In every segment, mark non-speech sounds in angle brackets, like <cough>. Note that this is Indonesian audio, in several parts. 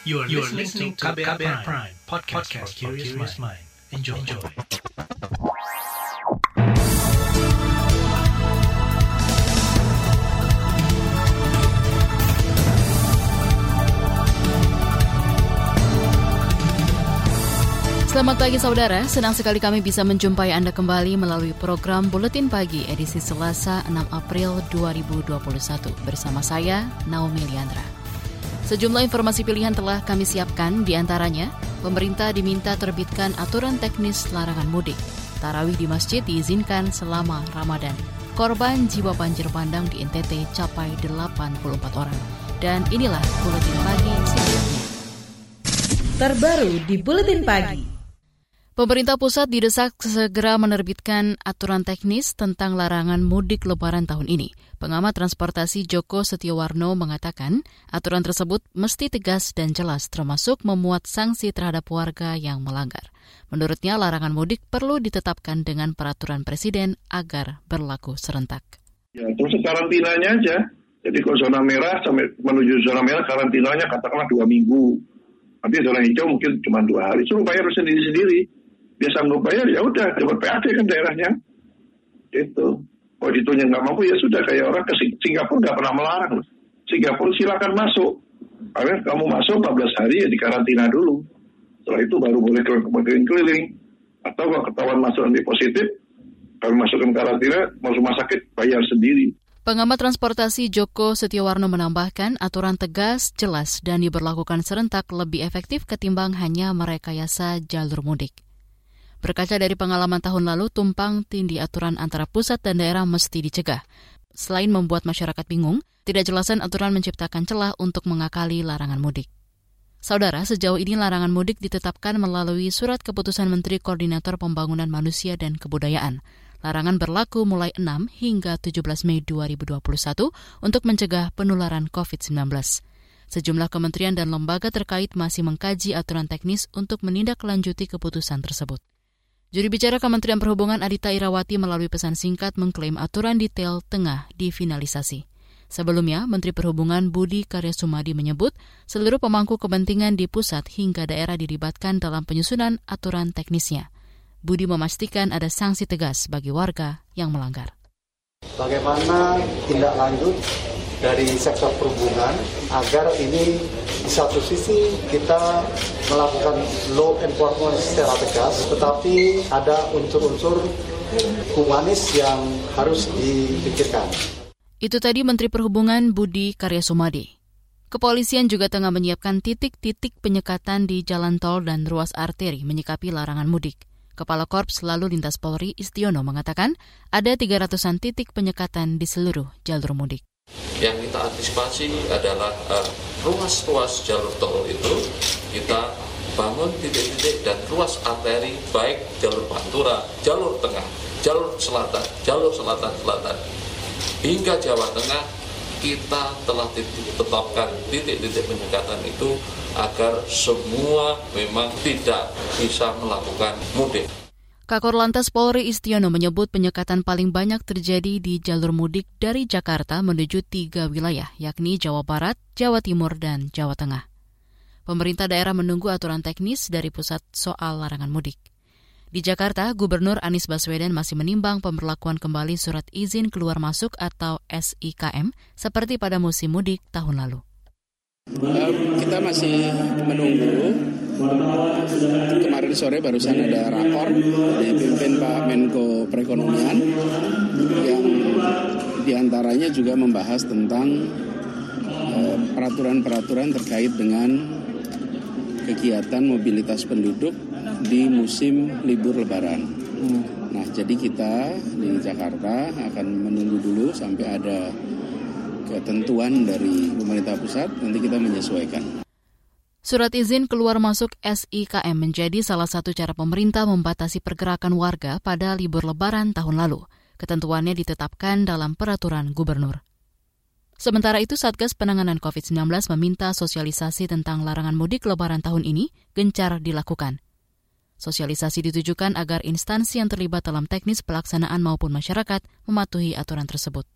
You are, you are listening to KBR, Prime, Prime podcast, podcast for curious mind. Enjoy. Enjoy. Selamat pagi saudara, senang sekali kami bisa menjumpai Anda kembali melalui program Buletin Pagi edisi Selasa 6 April 2021 bersama saya Naomi Liandra. Sejumlah informasi pilihan telah kami siapkan di antaranya, pemerintah diminta terbitkan aturan teknis larangan mudik. Tarawih di masjid diizinkan selama Ramadan. Korban jiwa banjir bandang di NTT capai 84 orang. Dan inilah Buletin Pagi sebelumnya. Terbaru di Buletin Pagi. Pemerintah pusat didesak segera menerbitkan aturan teknis tentang larangan mudik lebaran tahun ini. Pengamat transportasi Joko Setiowarno mengatakan aturan tersebut mesti tegas dan jelas termasuk memuat sanksi terhadap warga yang melanggar. Menurutnya larangan mudik perlu ditetapkan dengan peraturan presiden agar berlaku serentak. Ya, terus karantinanya aja. Jadi kalau zona merah sampai menuju zona merah karantinanya katakanlah dua minggu. Tapi zona hijau mungkin cuma dua hari. Suruh bayar sendiri-sendiri dia sanggup bayar ya udah dapat PAD kan daerahnya. Itu. Kalau ditunya nggak mampu ya sudah kayak orang ke Singapura nggak pernah melarang. Singapura silakan masuk. Karena kamu masuk 14 hari ya di karantina dulu. Setelah itu baru boleh keliling-keliling. Atau kalau ketahuan masuk nanti positif kami masukkan karantina mau rumah sakit bayar sendiri. Pengamat transportasi Joko Setiawarno menambahkan aturan tegas, jelas, dan diberlakukan serentak lebih efektif ketimbang hanya merekayasa jalur mudik. Berkaca dari pengalaman tahun lalu, tumpang tindih aturan antara pusat dan daerah mesti dicegah. Selain membuat masyarakat bingung, tidak jelasan aturan menciptakan celah untuk mengakali larangan mudik. Saudara, sejauh ini larangan mudik ditetapkan melalui surat keputusan Menteri Koordinator Pembangunan Manusia dan Kebudayaan. Larangan berlaku mulai 6 hingga 17 Mei 2021 untuk mencegah penularan COVID-19. Sejumlah kementerian dan lembaga terkait masih mengkaji aturan teknis untuk menindaklanjuti keputusan tersebut. Juri bicara Kementerian Perhubungan Adita Irawati melalui pesan singkat mengklaim aturan detail tengah difinalisasi. Sebelumnya, Menteri Perhubungan Budi Karya Sumadi menyebut seluruh pemangku kepentingan di pusat hingga daerah dilibatkan dalam penyusunan aturan teknisnya. Budi memastikan ada sanksi tegas bagi warga yang melanggar. Bagaimana tindak lanjut dari sektor perhubungan agar ini di satu sisi kita melakukan law enforcement secara tegas, tetapi ada unsur-unsur humanis yang harus dipikirkan. Itu tadi Menteri Perhubungan Budi Karya Sumadi. Kepolisian juga tengah menyiapkan titik-titik penyekatan di jalan tol dan ruas arteri menyikapi larangan mudik. Kepala Korps Lalu Lintas Polri Istiono mengatakan ada 300-an titik penyekatan di seluruh jalur mudik. Yang kita antisipasi adalah uh, ruas-ruas jalur tol itu kita bangun titik-titik dan ruas arteri baik jalur Pantura, jalur tengah, jalur selatan, jalur selatan selatan hingga Jawa Tengah kita telah tetapkan titik-titik penyekatan itu agar semua memang tidak bisa melakukan mudik. Kakor Lantas Polri Istiono menyebut penyekatan paling banyak terjadi di jalur mudik dari Jakarta menuju tiga wilayah, yakni Jawa Barat, Jawa Timur, dan Jawa Tengah. Pemerintah daerah menunggu aturan teknis dari pusat soal larangan mudik. Di Jakarta, Gubernur Anies Baswedan masih menimbang pemberlakuan kembali surat izin keluar masuk atau SIKM seperti pada musim mudik tahun lalu. Kita masih menunggu. Kemarin sore barusan ada rakor dipimpin Pak Menko Perekonomian yang di antaranya juga membahas tentang eh, peraturan-peraturan terkait dengan kegiatan mobilitas penduduk di musim libur Lebaran. Nah, jadi kita di Jakarta akan menunggu dulu sampai ada ketentuan dari pemerintah pusat, nanti kita menyesuaikan. Surat izin keluar masuk SIKM menjadi salah satu cara pemerintah membatasi pergerakan warga pada libur lebaran tahun lalu. Ketentuannya ditetapkan dalam peraturan gubernur. Sementara itu, Satgas Penanganan COVID-19 meminta sosialisasi tentang larangan mudik lebaran tahun ini gencar dilakukan. Sosialisasi ditujukan agar instansi yang terlibat dalam teknis pelaksanaan maupun masyarakat mematuhi aturan tersebut.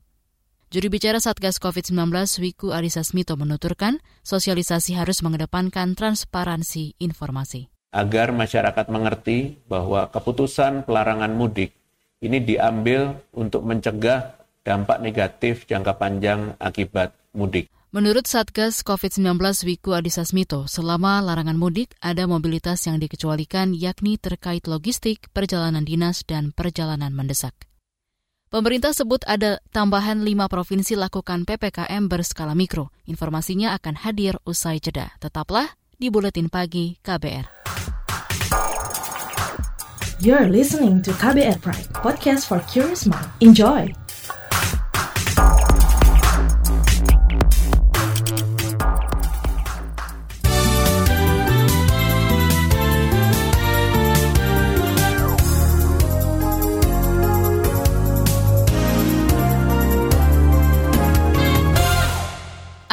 Juru bicara Satgas COVID-19 Wiku Adhisa Smito menuturkan, sosialisasi harus mengedepankan transparansi informasi. Agar masyarakat mengerti bahwa keputusan pelarangan mudik ini diambil untuk mencegah dampak negatif jangka panjang akibat mudik. Menurut Satgas COVID-19 Wiku Adhisa Smito, selama larangan mudik ada mobilitas yang dikecualikan yakni terkait logistik, perjalanan dinas, dan perjalanan mendesak. Pemerintah sebut ada tambahan lima provinsi lakukan PPKM berskala mikro. Informasinya akan hadir usai jeda. Tetaplah di Buletin Pagi KBR. You're listening to KBR Pride, podcast for curious mind. Enjoy!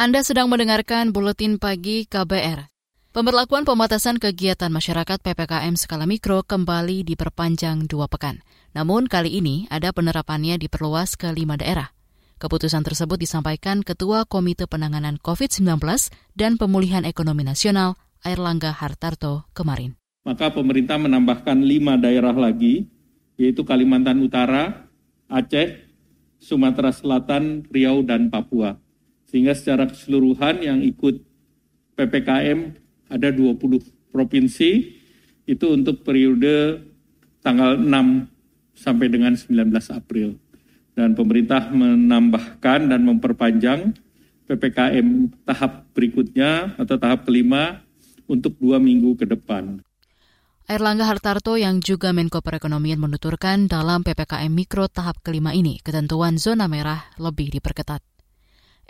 Anda sedang mendengarkan Buletin Pagi KBR. Pemberlakuan pembatasan kegiatan masyarakat PPKM skala mikro kembali diperpanjang dua pekan. Namun kali ini ada penerapannya diperluas ke lima daerah. Keputusan tersebut disampaikan Ketua Komite Penanganan COVID-19 dan Pemulihan Ekonomi Nasional, Airlangga Hartarto, kemarin. Maka pemerintah menambahkan lima daerah lagi, yaitu Kalimantan Utara, Aceh, Sumatera Selatan, Riau, dan Papua sehingga secara keseluruhan yang ikut PPKM ada 20 provinsi itu untuk periode tanggal 6 sampai dengan 19 April. Dan pemerintah menambahkan dan memperpanjang PPKM tahap berikutnya atau tahap kelima untuk dua minggu ke depan. Erlangga Hartarto yang juga Menko Perekonomian menuturkan dalam PPKM Mikro tahap kelima ini ketentuan zona merah lebih diperketat.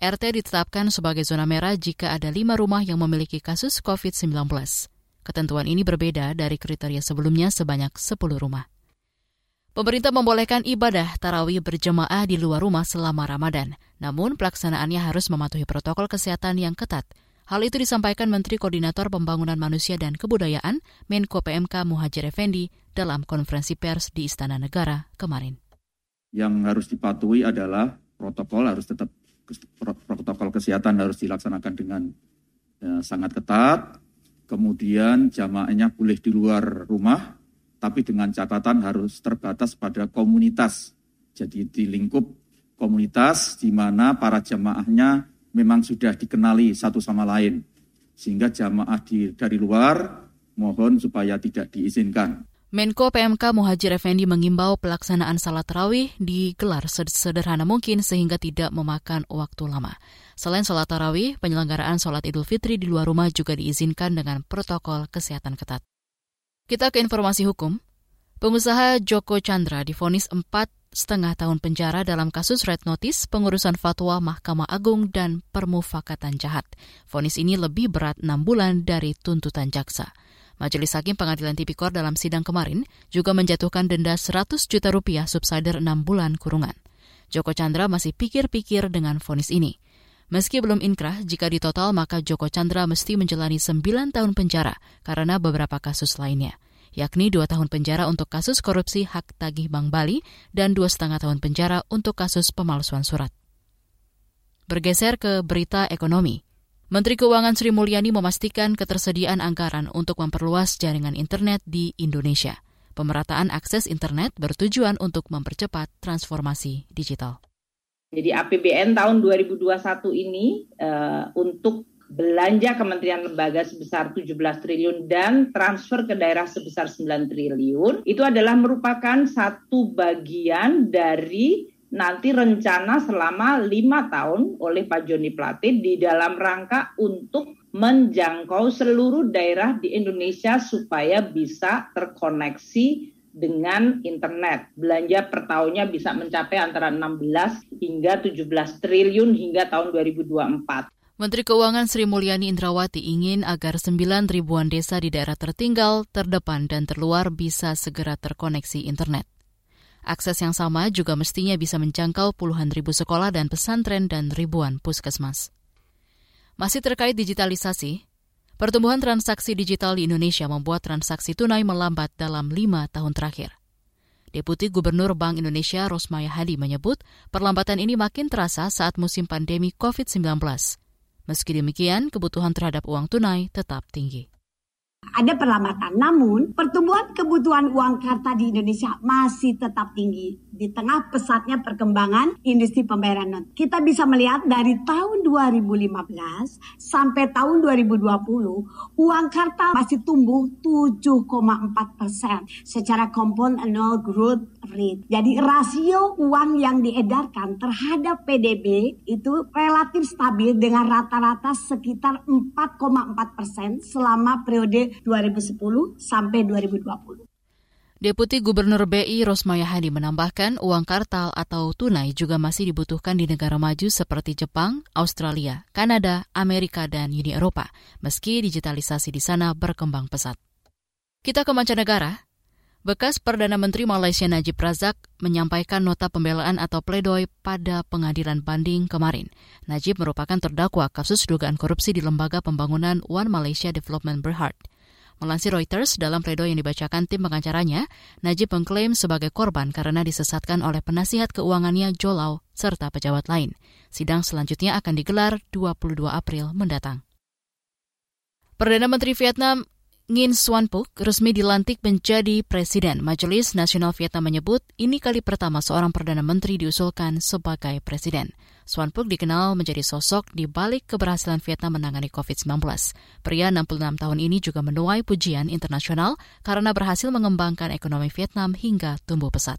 RT ditetapkan sebagai zona merah jika ada lima rumah yang memiliki kasus COVID-19. Ketentuan ini berbeda dari kriteria sebelumnya sebanyak 10 rumah. Pemerintah membolehkan ibadah tarawih berjemaah di luar rumah selama Ramadan, namun pelaksanaannya harus mematuhi protokol kesehatan yang ketat. Hal itu disampaikan Menteri Koordinator Pembangunan Manusia dan Kebudayaan Menko PMK Muhajir Effendi dalam konferensi pers di Istana Negara kemarin. Yang harus dipatuhi adalah protokol harus tetap protokol kesehatan harus dilaksanakan dengan ya, sangat ketat. Kemudian jamaahnya boleh di luar rumah, tapi dengan catatan harus terbatas pada komunitas. Jadi di lingkup komunitas di mana para jamaahnya memang sudah dikenali satu sama lain. Sehingga jamaah di, dari luar mohon supaya tidak diizinkan. Menko PMK Muhajir Effendi mengimbau pelaksanaan salat tarawih digelar sederhana mungkin sehingga tidak memakan waktu lama. Selain salat tarawih, penyelenggaraan salat Idul Fitri di luar rumah juga diizinkan dengan protokol kesehatan ketat. Kita ke informasi hukum. Pengusaha Joko Chandra difonis empat setengah tahun penjara dalam kasus red notice pengurusan fatwa Mahkamah Agung dan permufakatan jahat. Fonis ini lebih berat enam bulan dari tuntutan jaksa. Majelis Hakim Pengadilan Tipikor dalam sidang kemarin juga menjatuhkan denda 100 juta rupiah subsider 6 bulan kurungan. Joko Chandra masih pikir-pikir dengan vonis ini. Meski belum inkrah, jika ditotal maka Joko Chandra mesti menjalani 9 tahun penjara karena beberapa kasus lainnya, yakni 2 tahun penjara untuk kasus korupsi hak tagih Bank Bali dan 2,5 tahun penjara untuk kasus pemalsuan surat. Bergeser ke berita ekonomi. Menteri Keuangan Sri Mulyani memastikan ketersediaan anggaran untuk memperluas jaringan internet di Indonesia. Pemerataan akses internet bertujuan untuk mempercepat transformasi digital. Jadi APBN tahun 2021 ini uh, untuk belanja kementerian lembaga sebesar 17 triliun dan transfer ke daerah sebesar 9 triliun itu adalah merupakan satu bagian dari nanti rencana selama lima tahun oleh Pak Joni Plate di dalam rangka untuk menjangkau seluruh daerah di Indonesia supaya bisa terkoneksi dengan internet. Belanja per tahunnya bisa mencapai antara 16 hingga 17 triliun hingga tahun 2024. Menteri Keuangan Sri Mulyani Indrawati ingin agar 9 ribuan desa di daerah tertinggal, terdepan, dan terluar bisa segera terkoneksi internet. Akses yang sama juga mestinya bisa menjangkau puluhan ribu sekolah dan pesantren dan ribuan puskesmas. Masih terkait digitalisasi, pertumbuhan transaksi digital di Indonesia membuat transaksi tunai melambat dalam lima tahun terakhir. Deputi Gubernur Bank Indonesia Rosmaya Hadi menyebut perlambatan ini makin terasa saat musim pandemi COVID-19. Meski demikian, kebutuhan terhadap uang tunai tetap tinggi ada perlambatan. Namun, pertumbuhan kebutuhan uang karta di Indonesia masih tetap tinggi di tengah pesatnya perkembangan industri pembayaran non. Kita bisa melihat dari tahun 2015 sampai tahun 2020, uang karta masih tumbuh 7,4 persen secara compound annual growth rate. Jadi rasio uang yang diedarkan terhadap PDB itu relatif stabil dengan rata-rata sekitar 4,4 persen selama periode 2010 sampai 2020. Deputi Gubernur BI Rosmaya Hadi menambahkan uang kartal atau tunai juga masih dibutuhkan di negara maju seperti Jepang, Australia, Kanada, Amerika, dan Uni Eropa, meski digitalisasi di sana berkembang pesat. Kita ke mancanegara. Bekas Perdana Menteri Malaysia Najib Razak menyampaikan nota pembelaan atau pledoi pada pengadilan banding kemarin. Najib merupakan terdakwa kasus dugaan korupsi di Lembaga Pembangunan One Malaysia Development Berhad. Melansir Reuters, dalam pledoi yang dibacakan tim pengacaranya, Najib mengklaim sebagai korban karena disesatkan oleh penasihat keuangannya Jolau serta pejabat lain. Sidang selanjutnya akan digelar 22 April mendatang. Perdana Menteri Vietnam Nguyen Xuan Phuc resmi dilantik menjadi presiden. Majelis Nasional Vietnam menyebut ini kali pertama seorang perdana menteri diusulkan sebagai presiden. Xuan Phuc dikenal menjadi sosok di balik keberhasilan Vietnam menangani COVID-19. Pria 66 tahun ini juga menuai pujian internasional karena berhasil mengembangkan ekonomi Vietnam hingga tumbuh pesat.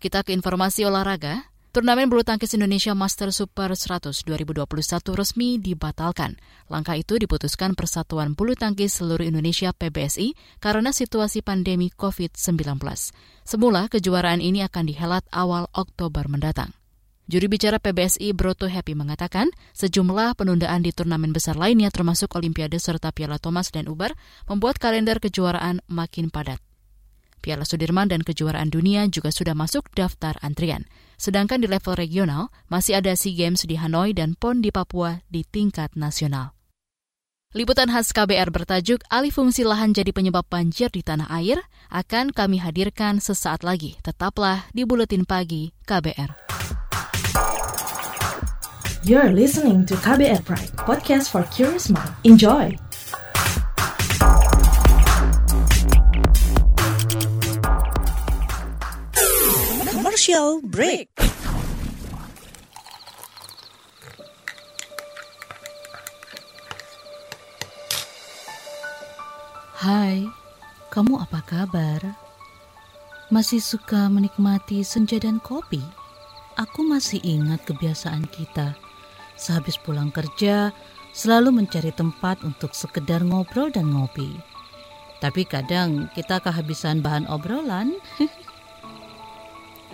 Kita ke informasi olahraga. Turnamen bulu tangkis Indonesia Master Super 100 2021 resmi dibatalkan. Langkah itu diputuskan Persatuan Bulu Tangkis Seluruh Indonesia PBSI karena situasi pandemi COVID-19. Semula kejuaraan ini akan dihelat awal Oktober mendatang. Juri bicara PBSI Broto Happy mengatakan sejumlah penundaan di turnamen besar lainnya termasuk Olimpiade serta Piala Thomas dan Uber membuat kalender kejuaraan makin padat. Piala Sudirman dan kejuaraan dunia juga sudah masuk daftar antrian. Sedangkan di level regional, masih ada SEA Games di Hanoi dan PON di Papua di tingkat nasional. Liputan khas KBR bertajuk Alih fungsi lahan jadi penyebab banjir di tanah air akan kami hadirkan sesaat lagi. Tetaplah di Buletin Pagi KBR. You're listening to KBR Pride, podcast for curious mind. Enjoy! Commercial break. Hai, kamu apa kabar? Masih suka menikmati senja dan kopi? Aku masih ingat kebiasaan kita. Sehabis pulang kerja, selalu mencari tempat untuk sekedar ngobrol dan ngopi. Tapi kadang kita kehabisan bahan obrolan. <laughs>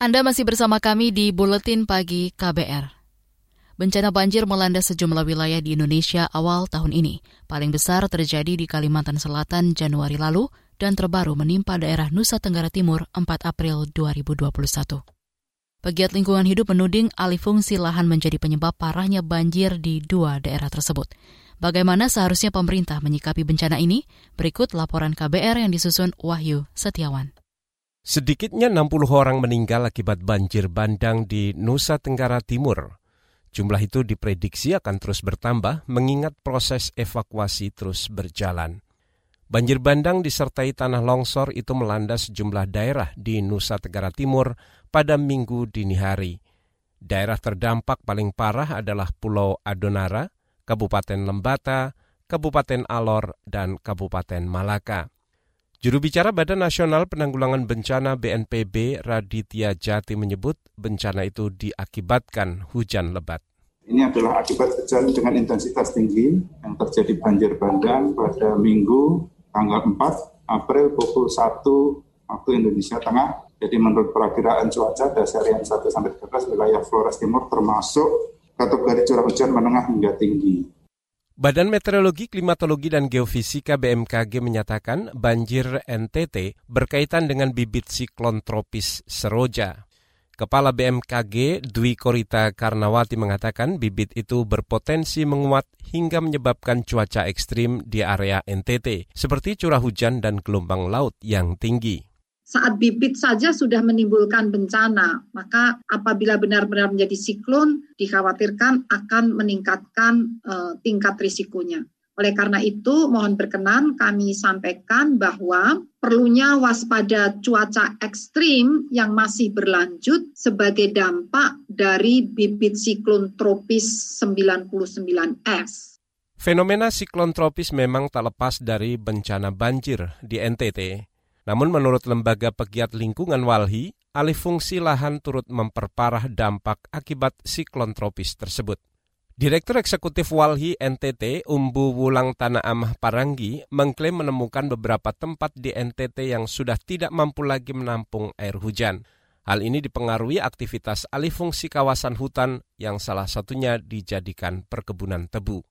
Anda masih bersama kami di Buletin Pagi KBR. Bencana banjir melanda sejumlah wilayah di Indonesia awal tahun ini. Paling besar terjadi di Kalimantan Selatan Januari lalu dan terbaru menimpa daerah Nusa Tenggara Timur 4 April 2021. Pegiat lingkungan hidup menuding alih fungsi lahan menjadi penyebab parahnya banjir di dua daerah tersebut. Bagaimana seharusnya pemerintah menyikapi bencana ini? Berikut laporan KBR yang disusun Wahyu Setiawan. Sedikitnya 60 orang meninggal akibat banjir bandang di Nusa Tenggara Timur. Jumlah itu diprediksi akan terus bertambah mengingat proses evakuasi terus berjalan. Banjir bandang disertai tanah longsor itu melanda sejumlah daerah di Nusa Tenggara Timur pada minggu dini hari. Daerah terdampak paling parah adalah Pulau Adonara, Kabupaten Lembata, Kabupaten Alor, dan Kabupaten Malaka. Juru bicara Badan Nasional Penanggulangan Bencana BNPB Raditya Jati menyebut bencana itu diakibatkan hujan lebat. Ini adalah akibat hujan dengan intensitas tinggi yang terjadi banjir bandang pada Minggu tanggal 4 April pukul 1 waktu Indonesia Tengah. Jadi menurut perakiraan cuaca dasar yang 1 sampai 13 wilayah Flores Timur termasuk kategori curah hujan menengah hingga tinggi. Badan Meteorologi, Klimatologi, dan Geofisika BMKG menyatakan banjir NTT berkaitan dengan bibit siklon tropis Seroja. Kepala BMKG Dwi Korita Karnawati mengatakan bibit itu berpotensi menguat hingga menyebabkan cuaca ekstrim di area NTT, seperti curah hujan dan gelombang laut yang tinggi saat bibit saja sudah menimbulkan bencana, maka apabila benar-benar menjadi siklon, dikhawatirkan akan meningkatkan uh, tingkat risikonya. Oleh karena itu, mohon berkenan kami sampaikan bahwa perlunya waspada cuaca ekstrim yang masih berlanjut sebagai dampak dari bibit siklon tropis 99S. Fenomena siklon tropis memang tak lepas dari bencana banjir di NTT. Namun menurut Lembaga Pegiat Lingkungan Walhi, alih fungsi lahan turut memperparah dampak akibat siklon tropis tersebut. Direktur Eksekutif Walhi NTT, Umbu Wulang Tanah Amah Paranggi, mengklaim menemukan beberapa tempat di NTT yang sudah tidak mampu lagi menampung air hujan. Hal ini dipengaruhi aktivitas alih fungsi kawasan hutan yang salah satunya dijadikan perkebunan tebu.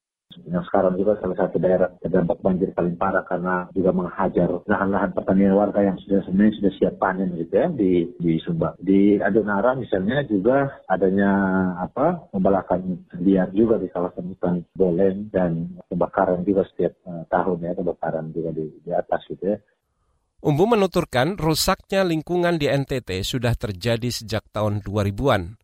Yang sekarang juga salah satu daerah terdampak banjir paling parah karena juga menghajar lahan-lahan pertanian warga yang sudah sebenarnya sudah siap panen gitu ya di di Sumba. Di Adonara misalnya juga adanya apa pembalakan liar juga di kawasan hutan Boleng dan kebakaran juga setiap uh, tahun ya kebakaran juga di, di atas gitu ya. Umbu menuturkan rusaknya lingkungan di NTT sudah terjadi sejak tahun 2000-an.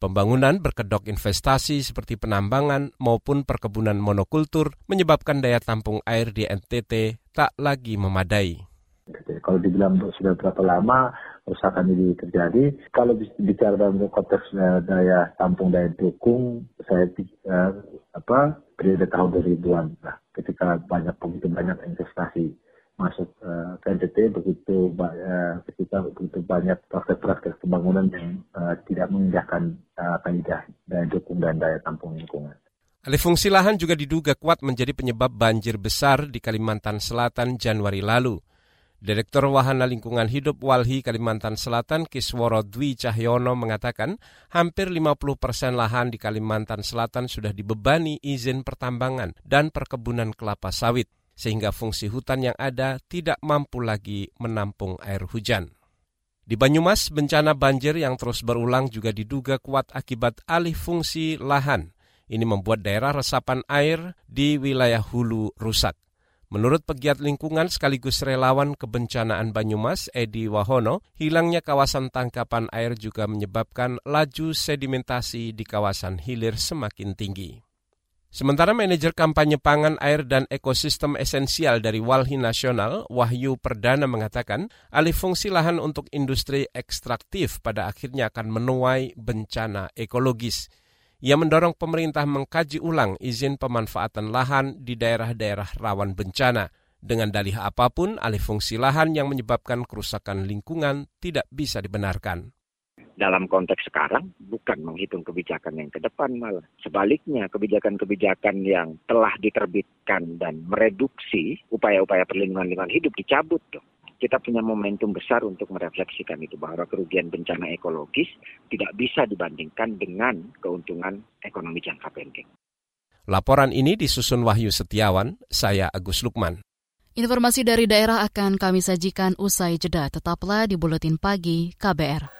Pembangunan berkedok investasi seperti penambangan maupun perkebunan monokultur menyebabkan daya tampung air di NTT tak lagi memadai. Kalau dibilang sudah berapa lama kerusakan ini terjadi, kalau bicara dalam konteks eh, daya tampung daya dukung, saya uh, apa periode tahun 2000-an lah, ketika banyak begitu banyak investasi masuk uh, NTT begitu uh, ketika begitu banyak praktek-praktek pembangunan yang uh, tidak mengindahkan uh, daya dukung dan daya tampung lingkungan. Alih fungsi lahan juga diduga kuat menjadi penyebab banjir besar di Kalimantan Selatan Januari lalu. Direktur Wahana Lingkungan Hidup Walhi Kalimantan Selatan Kisworo Dwi Cahyono mengatakan hampir 50 persen lahan di Kalimantan Selatan sudah dibebani izin pertambangan dan perkebunan kelapa sawit sehingga fungsi hutan yang ada tidak mampu lagi menampung air hujan. Di Banyumas, bencana banjir yang terus berulang juga diduga kuat akibat alih fungsi lahan. Ini membuat daerah resapan air di wilayah hulu rusak. Menurut pegiat lingkungan sekaligus relawan kebencanaan Banyumas, Edi Wahono, hilangnya kawasan tangkapan air juga menyebabkan laju sedimentasi di kawasan hilir semakin tinggi. Sementara manajer kampanye pangan, air, dan ekosistem esensial dari Walhi Nasional, Wahyu Perdana mengatakan, alih fungsi lahan untuk industri ekstraktif pada akhirnya akan menuai bencana ekologis. Ia mendorong pemerintah mengkaji ulang izin pemanfaatan lahan di daerah-daerah rawan bencana. Dengan dalih apa pun, alih fungsi lahan yang menyebabkan kerusakan lingkungan tidak bisa dibenarkan dalam konteks sekarang bukan menghitung kebijakan yang ke depan malah. Sebaliknya kebijakan-kebijakan yang telah diterbitkan dan mereduksi upaya-upaya perlindungan lingkungan hidup dicabut tuh. Kita punya momentum besar untuk merefleksikan itu bahwa kerugian bencana ekologis tidak bisa dibandingkan dengan keuntungan ekonomi jangka pendek. Laporan ini disusun Wahyu Setiawan, saya Agus Lukman. Informasi dari daerah akan kami sajikan usai jeda. Tetaplah di Buletin Pagi KBR.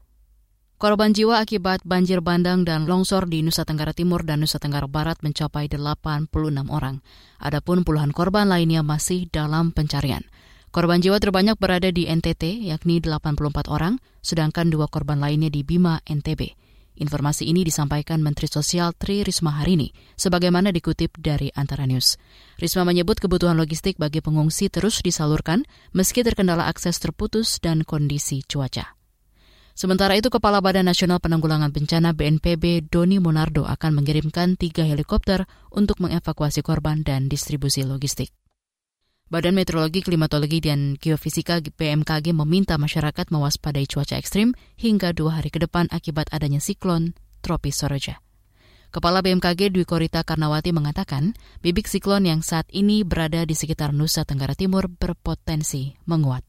Korban jiwa akibat banjir bandang dan longsor di Nusa Tenggara Timur dan Nusa Tenggara Barat mencapai 86 orang. Adapun puluhan korban lainnya masih dalam pencarian. Korban jiwa terbanyak berada di NTT, yakni 84 orang, sedangkan dua korban lainnya di Bima, NTB. Informasi ini disampaikan Menteri Sosial Tri Risma hari ini, sebagaimana dikutip dari Antara News. Risma menyebut kebutuhan logistik bagi pengungsi terus disalurkan meski terkendala akses terputus dan kondisi cuaca. Sementara itu, Kepala Badan Nasional Penanggulangan Bencana BNPB Doni Monardo akan mengirimkan tiga helikopter untuk mengevakuasi korban dan distribusi logistik. Badan Meteorologi, Klimatologi, dan Geofisika BMKG meminta masyarakat mewaspadai cuaca ekstrim hingga dua hari ke depan akibat adanya siklon tropis Soroja. Kepala BMKG Dwi Korita Karnawati mengatakan, bibik siklon yang saat ini berada di sekitar Nusa Tenggara Timur berpotensi menguat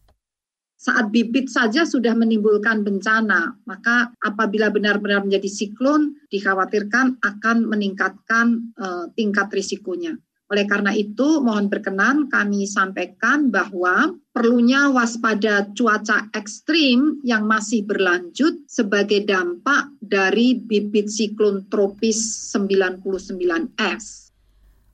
saat bibit saja sudah menimbulkan bencana, maka apabila benar-benar menjadi siklon, dikhawatirkan akan meningkatkan uh, tingkat risikonya. Oleh karena itu, mohon berkenan kami sampaikan bahwa perlunya waspada cuaca ekstrim yang masih berlanjut sebagai dampak dari bibit siklon tropis 99S.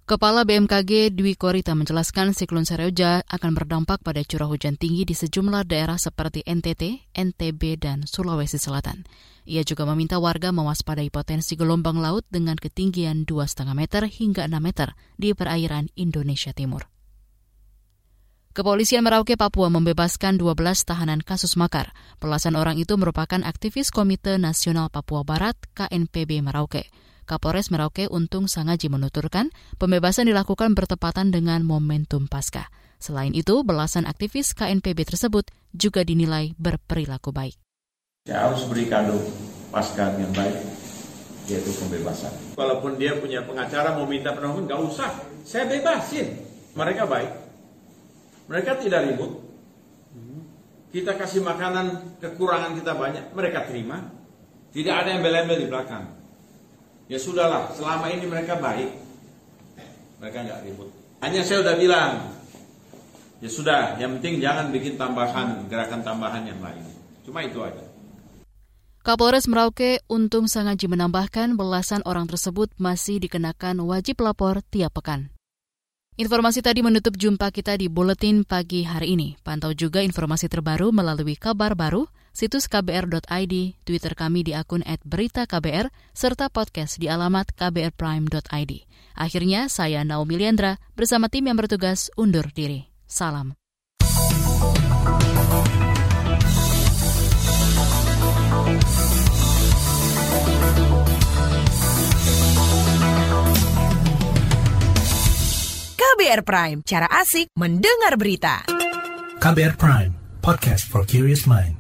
Kepala BMKG Dwi Korita menjelaskan siklon Seroja akan berdampak pada curah hujan tinggi di sejumlah daerah seperti NTT, NTB, dan Sulawesi Selatan. Ia juga meminta warga mewaspadai potensi gelombang laut dengan ketinggian 2,5 meter hingga 6 meter di perairan Indonesia Timur. Kepolisian Merauke, Papua membebaskan 12 tahanan kasus makar. Belasan orang itu merupakan aktivis Komite Nasional Papua Barat KNPB Merauke. Kapolres Merauke Untung Sangaji menuturkan pembebasan dilakukan bertepatan dengan momentum pasca. Selain itu, belasan aktivis KNPB tersebut juga dinilai berperilaku baik. Saya harus beri kado pasca yang baik, yaitu pembebasan. Walaupun dia punya pengacara mau minta penanggung, nggak usah. Saya bebasin. Mereka baik. Mereka tidak ribut. Kita kasih makanan, kekurangan kita banyak, mereka terima. Tidak ada yang bel di belakang. Ya sudahlah, selama ini mereka baik. Mereka nggak ribut. Hanya saya udah bilang, ya sudah, yang penting jangan bikin tambahan, gerakan tambahan yang lain. Cuma itu aja. Kapolres Merauke Untung Sangaji menambahkan belasan orang tersebut masih dikenakan wajib lapor tiap pekan. Informasi tadi menutup jumpa kita di Buletin Pagi hari ini. Pantau juga informasi terbaru melalui kabar baru, situs kbr.id, Twitter kami di akun @beritaKBR, serta podcast di alamat kbrprime.id. Akhirnya, saya Naomi Liandra bersama tim yang bertugas undur diri. Salam. KBR Prime, cara asik mendengar berita. KBR Prime, podcast for curious mind.